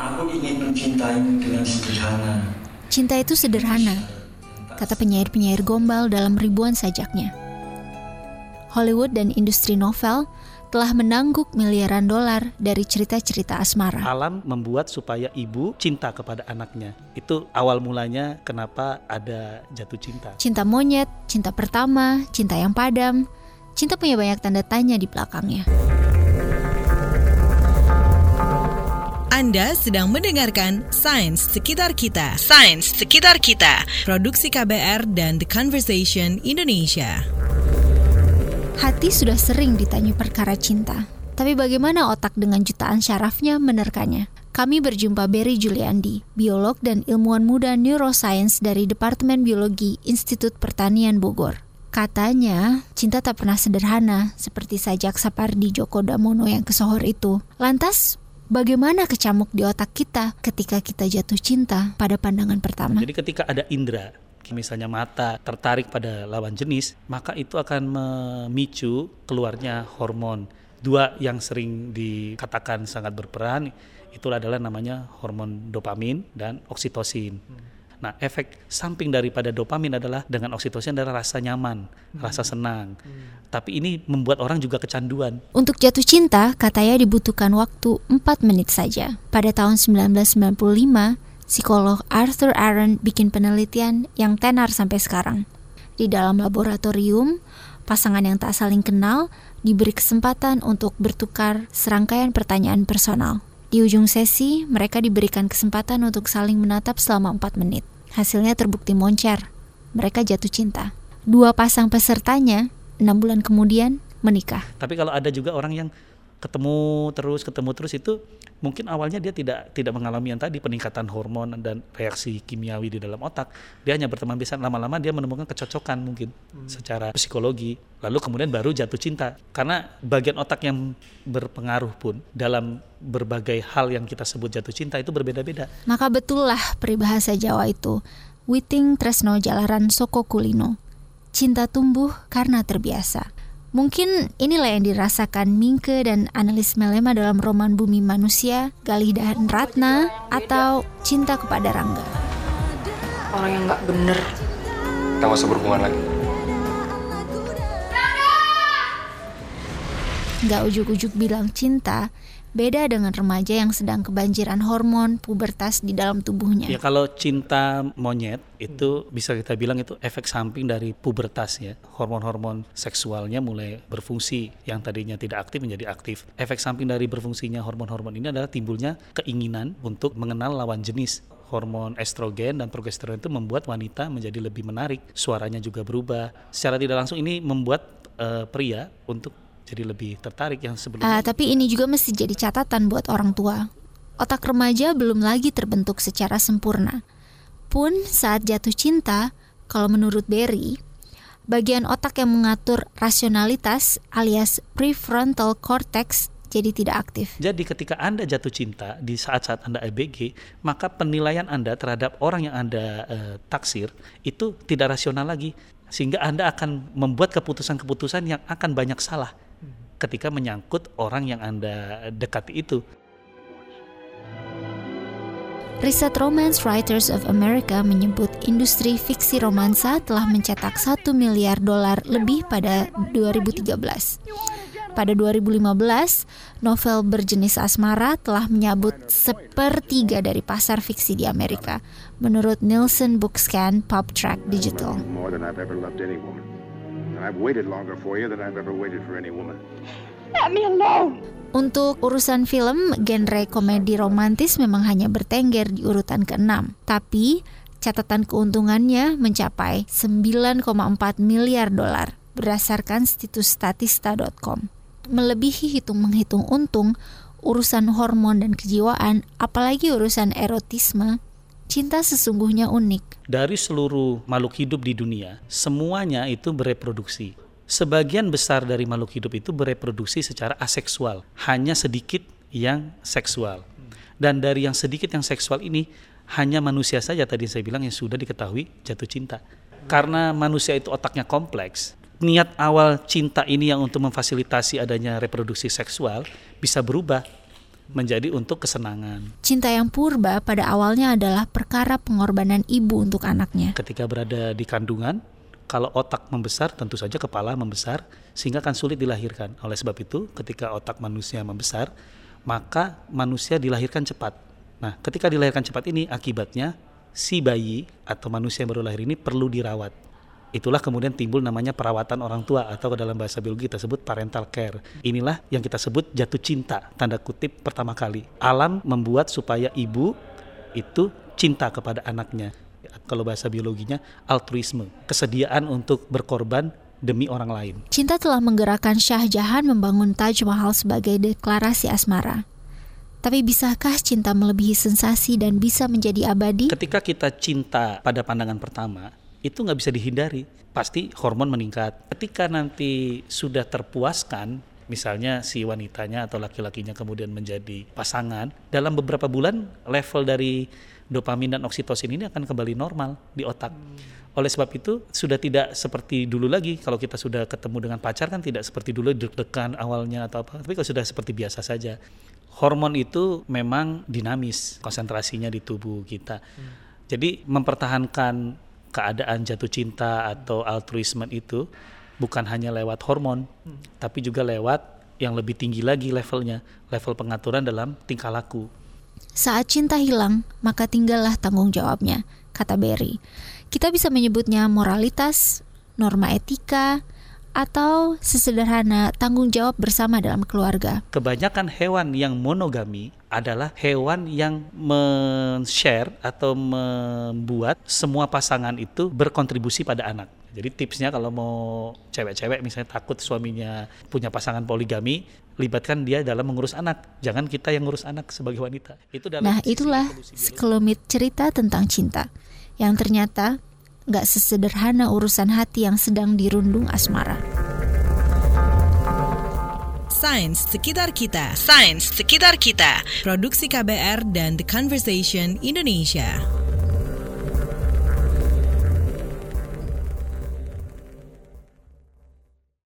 Aku ingin mencintaimu dengan sederhana. Cinta itu sederhana, kata penyair-penyair gombal dalam ribuan sajaknya. Hollywood dan industri novel telah menangguk miliaran dolar dari cerita-cerita asmara. Alam membuat supaya ibu cinta kepada anaknya. Itu awal mulanya kenapa ada jatuh cinta. Cinta monyet, cinta pertama, cinta yang padam. Cinta punya banyak tanda tanya di belakangnya. Anda sedang mendengarkan Sains Sekitar Kita. Sains Sekitar Kita. Produksi KBR dan The Conversation Indonesia. Hati sudah sering ditanya perkara cinta. Tapi bagaimana otak dengan jutaan syarafnya menerkanya? Kami berjumpa Berry Juliandi, biolog dan ilmuwan muda neuroscience dari Departemen Biologi Institut Pertanian Bogor. Katanya, cinta tak pernah sederhana, seperti sajak Sapardi Djoko Damono yang kesohor itu. Lantas, bagaimana kecamuk di otak kita ketika kita jatuh cinta pada pandangan pertama? Jadi ketika ada indera, misalnya mata tertarik pada lawan jenis, maka itu akan memicu keluarnya hormon. Dua yang sering dikatakan sangat berperan itu adalah namanya hormon dopamin dan oksitosin. Nah, efek samping daripada dopamin adalah dengan oksitosin adalah rasa nyaman, hmm. rasa senang. Hmm. Tapi ini membuat orang juga kecanduan. Untuk jatuh cinta, katanya dibutuhkan waktu 4 menit saja. Pada tahun 1995, psikolog Arthur Aaron bikin penelitian yang tenar sampai sekarang. Di dalam laboratorium, pasangan yang tak saling kenal diberi kesempatan untuk bertukar serangkaian pertanyaan personal. Di ujung sesi, mereka diberikan kesempatan untuk saling menatap selama 4 menit. Hasilnya terbukti moncer. Mereka jatuh cinta. Dua pasang pesertanya, enam bulan kemudian, menikah. Tapi kalau ada juga orang yang ketemu terus ketemu terus itu mungkin awalnya dia tidak tidak mengalami yang tadi peningkatan hormon dan reaksi kimiawi di dalam otak. Dia hanya berteman biasa lama-lama dia menemukan kecocokan mungkin hmm. secara psikologi. Lalu kemudian baru jatuh cinta. Karena bagian otak yang berpengaruh pun dalam berbagai hal yang kita sebut jatuh cinta itu berbeda-beda. Maka betullah peribahasa Jawa itu Witing Tresno Jalaran Soko Kulino. Cinta tumbuh karena terbiasa Mungkin inilah yang dirasakan Mingke dan analis Melema dalam roman Bumi Manusia, Galih dan Ratna, atau Cinta kepada Rangga. Orang yang nggak bener. Kita gak usah berhubungan lagi. Nggak ujuk-ujuk bilang cinta, Beda dengan remaja yang sedang kebanjiran hormon pubertas di dalam tubuhnya. Ya kalau cinta monyet itu bisa kita bilang itu efek samping dari pubertas ya. Hormon-hormon seksualnya mulai berfungsi yang tadinya tidak aktif menjadi aktif. Efek samping dari berfungsinya hormon-hormon ini adalah timbulnya keinginan untuk mengenal lawan jenis hormon estrogen dan progesteron itu membuat wanita menjadi lebih menarik, suaranya juga berubah. Secara tidak langsung ini membuat uh, pria untuk jadi lebih tertarik yang sebelumnya. Uh, tapi ini juga mesti jadi catatan buat orang tua. Otak remaja belum lagi terbentuk secara sempurna. Pun saat jatuh cinta, kalau menurut Berry, bagian otak yang mengatur rasionalitas alias prefrontal cortex jadi tidak aktif. Jadi ketika Anda jatuh cinta di saat-saat Anda ABG, maka penilaian Anda terhadap orang yang Anda uh, taksir itu tidak rasional lagi. Sehingga Anda akan membuat keputusan-keputusan yang akan banyak salah ketika menyangkut orang yang Anda dekati itu. Riset Romance Writers of America menyebut industri fiksi romansa telah mencetak 1 miliar dolar lebih pada 2013. Pada 2015, novel berjenis asmara telah menyabut sepertiga dari pasar fiksi di Amerika, menurut Nielsen Bookscan Pop Track Digital. I've waited longer for you than I've ever waited for any woman. Let me alone. Untuk urusan film, genre komedi romantis memang hanya bertengger di urutan ke-6. Tapi, catatan keuntungannya mencapai 9,4 miliar dolar berdasarkan situs statista.com. Melebihi hitung-menghitung untung, urusan hormon dan kejiwaan, apalagi urusan erotisme, Cinta sesungguhnya unik. Dari seluruh makhluk hidup di dunia, semuanya itu bereproduksi. Sebagian besar dari makhluk hidup itu bereproduksi secara aseksual, hanya sedikit yang seksual. Dan dari yang sedikit yang seksual ini, hanya manusia saja tadi saya bilang yang sudah diketahui jatuh cinta. Karena manusia itu otaknya kompleks, niat awal cinta ini yang untuk memfasilitasi adanya reproduksi seksual bisa berubah menjadi untuk kesenangan. Cinta yang purba pada awalnya adalah perkara pengorbanan ibu untuk anaknya. Ketika berada di kandungan, kalau otak membesar tentu saja kepala membesar sehingga akan sulit dilahirkan. Oleh sebab itu, ketika otak manusia membesar, maka manusia dilahirkan cepat. Nah, ketika dilahirkan cepat ini akibatnya si bayi atau manusia yang baru lahir ini perlu dirawat. Itulah kemudian timbul namanya perawatan orang tua atau dalam bahasa biologi kita sebut parental care. Inilah yang kita sebut jatuh cinta, tanda kutip pertama kali. Alam membuat supaya ibu itu cinta kepada anaknya. Kalau bahasa biologinya altruisme, kesediaan untuk berkorban demi orang lain. Cinta telah menggerakkan Shah Jahan membangun Taj Mahal sebagai deklarasi asmara. Tapi bisakah cinta melebihi sensasi dan bisa menjadi abadi? Ketika kita cinta pada pandangan pertama, itu nggak bisa dihindari. Pasti hormon meningkat. Ketika nanti sudah terpuaskan, misalnya si wanitanya atau laki-lakinya kemudian menjadi pasangan, dalam beberapa bulan level dari dopamin dan oksitosin ini akan kembali normal di otak. Oleh sebab itu sudah tidak seperti dulu lagi. Kalau kita sudah ketemu dengan pacar kan tidak seperti dulu deg-degan awalnya atau apa. Tapi kalau sudah seperti biasa saja. Hormon itu memang dinamis konsentrasinya di tubuh kita. Jadi mempertahankan keadaan jatuh cinta atau altruisme itu bukan hanya lewat hormon, tapi juga lewat yang lebih tinggi lagi levelnya, level pengaturan dalam tingkah laku. Saat cinta hilang, maka tinggallah tanggung jawabnya, kata Berry. Kita bisa menyebutnya moralitas, norma etika, atau sesederhana tanggung jawab bersama dalam keluarga. Kebanyakan hewan yang monogami adalah hewan yang men-share atau membuat semua pasangan itu berkontribusi pada anak. Jadi tipsnya kalau mau cewek-cewek misalnya takut suaminya punya pasangan poligami, libatkan dia dalam mengurus anak. Jangan kita yang ngurus anak sebagai wanita. Itu dalam Nah, itulah sekelumit cerita tentang cinta yang ternyata gak sesederhana urusan hati yang sedang dirundung asmara. Sains Sekitar Kita. Sains Sekitar Kita. Produksi KBR dan The Conversation Indonesia